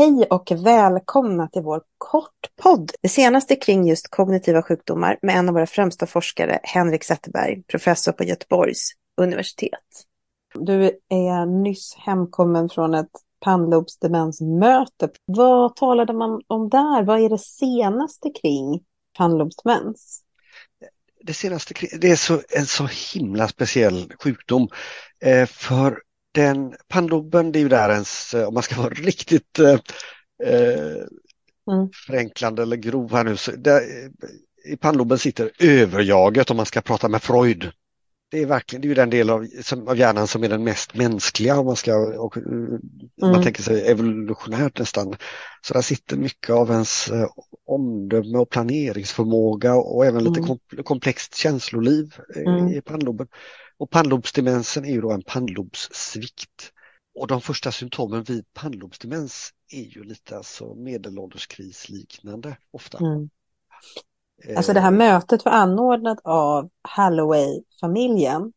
Hej och välkomna till vår kortpodd. Det senaste kring just kognitiva sjukdomar med en av våra främsta forskare, Henrik Zetterberg, professor på Göteborgs universitet. Du är nyss hemkommen från ett pannlobsdemensmöte. Vad talade man om där? Vad är det senaste kring pannlobsdemens? Det senaste det är så, en så himla speciell sjukdom. Eh, för den pannloben, det är ju där ens, eh, om man ska vara riktigt eh, eh, mm. förenklande eller grov här nu, så där, i pannloben sitter överjaget om man ska prata med Freud. Det är verkligen det är ju den del av, som, av hjärnan som är den mest mänskliga om man ska, och, mm. man tänker sig evolutionärt nästan. Så där sitter mycket av ens eh, omdöme och planeringsförmåga och även lite mm. komplext känsloliv mm. i pannloben. Och pannlobsdemensen är ju då en pannlobssvikt. Och de första symptomen vid pannlobsdemens är ju lite alltså medelålderskrisliknande ofta. Mm. Alltså det här mötet var anordnat av Halloway-familjen.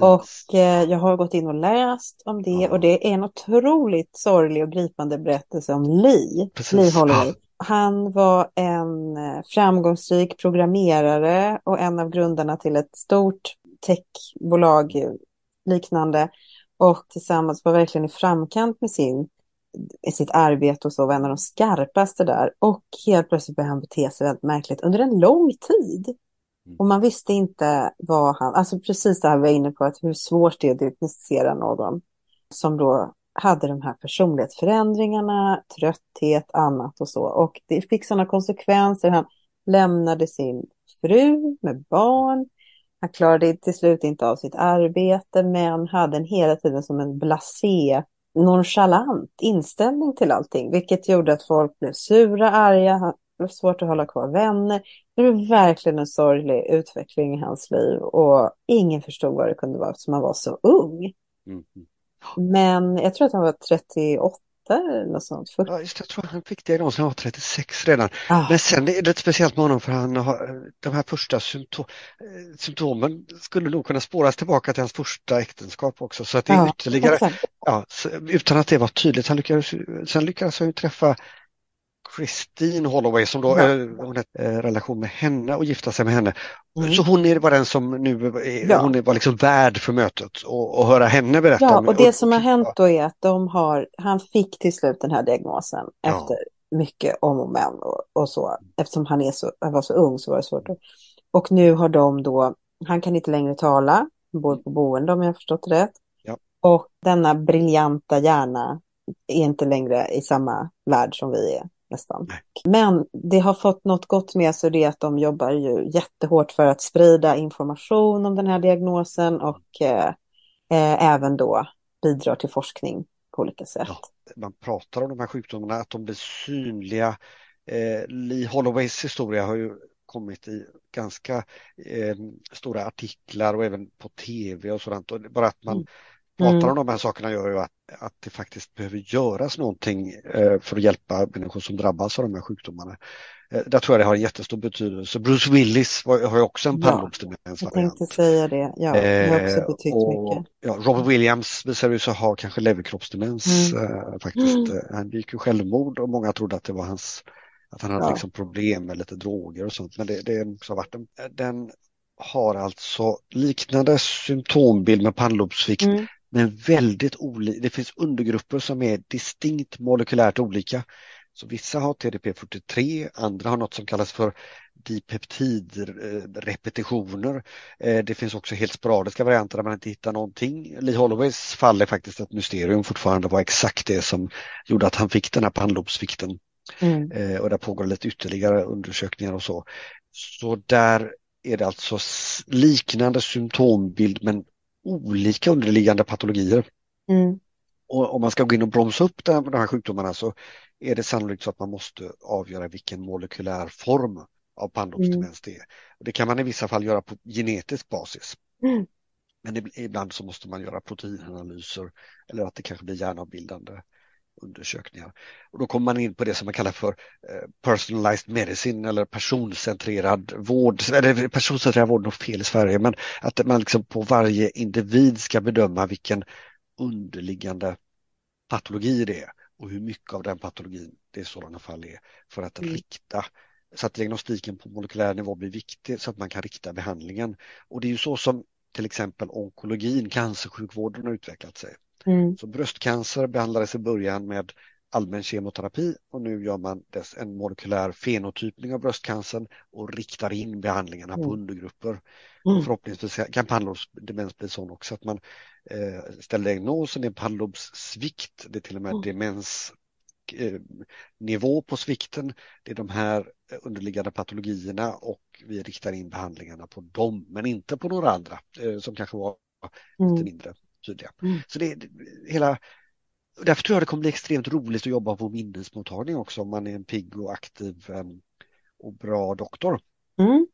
Och eh, jag har gått in och läst om det ja. och det är en otroligt sorglig och gripande berättelse om Lee, Precis. Lee Holloway. Han var en eh, framgångsrik programmerare och en av grundarna till ett stort techbolag liknande och tillsammans var verkligen i framkant med sin, sitt arbete och så var en av de skarpaste där och helt plötsligt började han bete sig väldigt märkligt under en lång tid. Mm. Och man visste inte vad han, alltså precis det här vi var inne på, att hur svårt det är att diagnostisera någon som då hade de här personlighetsförändringarna, trötthet, annat och så. Och det fick sådana konsekvenser. Han lämnade sin fru med barn. Han klarade till slut inte av sitt arbete men hade en hela tiden som en blasé, nonchalant inställning till allting. Vilket gjorde att folk blev sura, arga, det var svårt att hålla kvar vänner. Det var verkligen en sorglig utveckling i hans liv och ingen förstod vad det kunde vara eftersom han var så ung. Mm. mm. Men jag tror att han var 38 eller något sånt. För... Ja, just, jag tror han fick diagnosen när han var 36 redan. Ah. Men sen är det lite speciellt med honom för han har de här första symptom, eh, symptomen skulle nog kunna spåras tillbaka till hans första äktenskap också. Så att det är ja, ytterligare, ja, utan att det var tydligt. Han lyckades, sen lyckades han ju träffa Christine Holloway som då ja. hon hade relation med henne och gifta sig med henne. Mm. Så hon är, var den som nu ja. hon var liksom värd för mötet och, och höra henne berätta. Ja, och det som har hänt då är att de har, han fick till slut den här diagnosen ja. efter mycket om och men och, och, så. Eftersom han, är så, han var så ung så var det svårt. Och nu har de då, han kan inte längre tala, bor på boende om jag har förstått rätt. Ja. Och denna briljanta hjärna är inte längre i samma värld som vi är nästan. Men det har fått något gott med sig det att de jobbar ju jättehårt för att sprida information om den här diagnosen och eh, eh, även då bidrar till forskning på olika sätt. Ja, man pratar om de här sjukdomarna, att de blir synliga. Eh, Lee Holloways historia har ju kommit i ganska eh, stora artiklar och även på tv och sådant. Och bara att man mm pratar mm. om de här sakerna gör ju att, att det faktiskt behöver göras någonting eh, för att hjälpa människor som drabbas av de här sjukdomarna. Eh, där tror jag det har en jättestor betydelse. Bruce Willis var, har ju också en pannlobsdemens. Ja, jag tänkte säga det. Ja, det har också betytt och, mycket. Ja, Robert Williams visade sig ha kanske leverkroppsdemens mm. eh, faktiskt. Mm. Han gick ju självmord och många trodde att det var hans att han hade ja. liksom problem med lite droger och sånt. Men det, det är också varit en, den har alltså liknande symptombild med pannlobssvikt mm men väldigt olika. Det finns undergrupper som är distinkt molekylärt olika. Så vissa har TDP43, andra har något som kallas för dipeptidrepetitioner. Eh, det finns också helt sporadiska varianter där man inte hittar någonting. Lee Holloways fall är faktiskt ett mysterium fortfarande var exakt det som gjorde att han fick den här pannlobsvikten. Mm. Eh, och där pågår lite ytterligare undersökningar och så. Så där är det alltså liknande symptombild men olika underliggande patologier. Mm. Och om man ska gå in och bromsa upp de här sjukdomarna så är det sannolikt så att man måste avgöra vilken molekylär form av pannlobsdemens mm. det är. Och det kan man i vissa fall göra på genetisk basis. Mm. Men ibland så måste man göra proteinanalyser eller att det kanske blir hjärnavbildande undersökningar. Och då kommer man in på det som man kallar för eh, personalized medicine eller personcentrerad vård. Eller personcentrerad vård är nog fel i Sverige, men att man liksom på varje individ ska bedöma vilken underliggande patologi det är. och hur mycket av den patologin det i sådana fall är för att mm. rikta så att diagnostiken på molekylär nivå blir viktig så att man kan rikta behandlingen. Och det är ju så som till exempel onkologin, cancersjukvården har utvecklat sig. Mm. Så bröstcancer behandlades i början med allmän kemoterapi och nu gör man dess en molekylär fenotypning av bröstcancern och riktar in behandlingarna mm. på undergrupper. Mm. Förhoppningsvis kan pannlobsdemens bli sån också att man eh, ställer diagnosen i pannlobssvikt, det är till och med mm. demensnivå eh, på svikten. Det är de här underliggande patologierna och vi riktar in behandlingarna på dem, men inte på några andra eh, som kanske var lite mm. mindre tydliga. Mm. Så det, hela Därför tror jag det kommer bli extremt roligt att jobba på minnesmottagning också om man är en pigg och aktiv um, och bra doktor. Mm.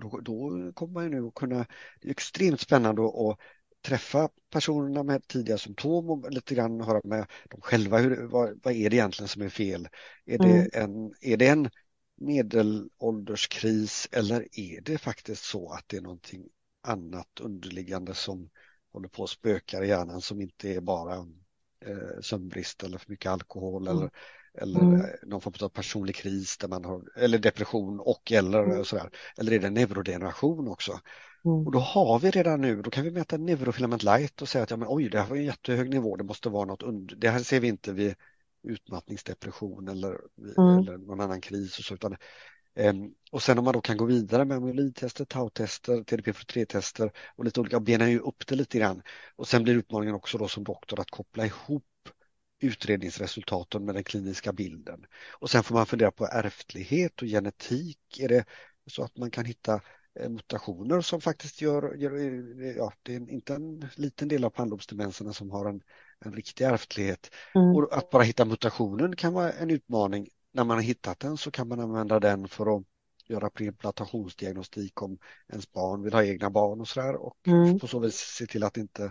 Då, då, kommer man ju nu att kunna, det är extremt spännande att, träffa personerna med tidiga symptom och lite grann höra med dem själva, hur, vad, vad är det egentligen som är fel? Är det, mm. en, är det en medelålderskris eller är det faktiskt så att det är någonting annat underliggande som håller på att spöka i hjärnan som inte är bara eh, sömnbrist eller för mycket alkohol mm. eller, eller mm. Eh, någon form av personlig kris där man har, eller depression och eller mm. sådär. Eller är det neurodegeneration också? Mm. Och då har vi redan nu, då kan vi mäta neurofilament light och säga att ja, men, oj, det här var en jättehög nivå, det måste vara något under, det här ser vi inte vid utmattningsdepression eller, mm. eller någon annan kris och så, utan och sen om man då kan gå vidare med amyloidtester, tau-tester, TDP43-tester och lite olika, benar ju upp det lite grann. Och sen blir utmaningen också då som doktor att koppla ihop utredningsresultaten med den kliniska bilden. Och sen får man fundera på ärftlighet och genetik. Är det så att man kan hitta eh, mutationer som faktiskt gör, gör ja, det är inte en liten del av pannlobsdemenserna som har en, en riktig ärftlighet. Mm. Och att bara hitta mutationen kan vara en utmaning när man har hittat den så kan man använda den för att göra preimplantationsdiagnostik om ens barn vill ha egna barn och sådär och mm. på så vis se till att inte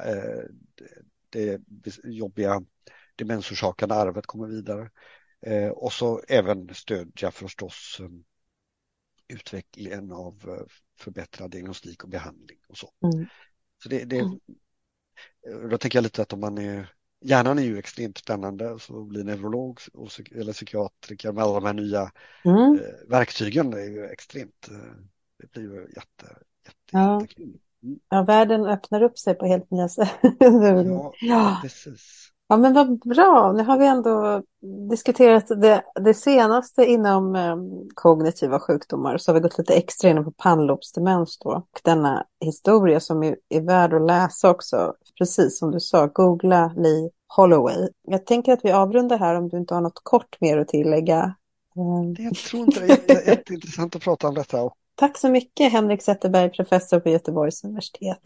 eh, det, det jobbiga demensorsakande arvet kommer vidare. Eh, och så även stödja förstås um, utvecklingen av förbättrad diagnostik och behandling och så. Mm. Så det, det, mm. Då tänker jag lite att om man är hjärnan är ju extremt spännande så att bli neurolog och, eller psykiatriker med alla de här nya mm. eh, verktygen är ju extremt, eh, det blir ju jätte, jätte, ja. jättekul. Mm. Ja, världen öppnar upp sig på helt nya sätt. ja, ja, precis. Ja, men vad bra. Nu har vi ändå diskuterat det, det senaste inom eh, kognitiva sjukdomar. Så har vi gått lite extra in på pannlobsdemens då. Och denna historia som är, är värd att läsa också. Precis som du sa, googla Lee Holloway. Jag tänker att vi avrundar här om du inte har något kort mer att tillägga. Mm. Jag tror inte det är jätteintressant att prata om detta. Tack så mycket Henrik Zetterberg, professor på Göteborgs universitet.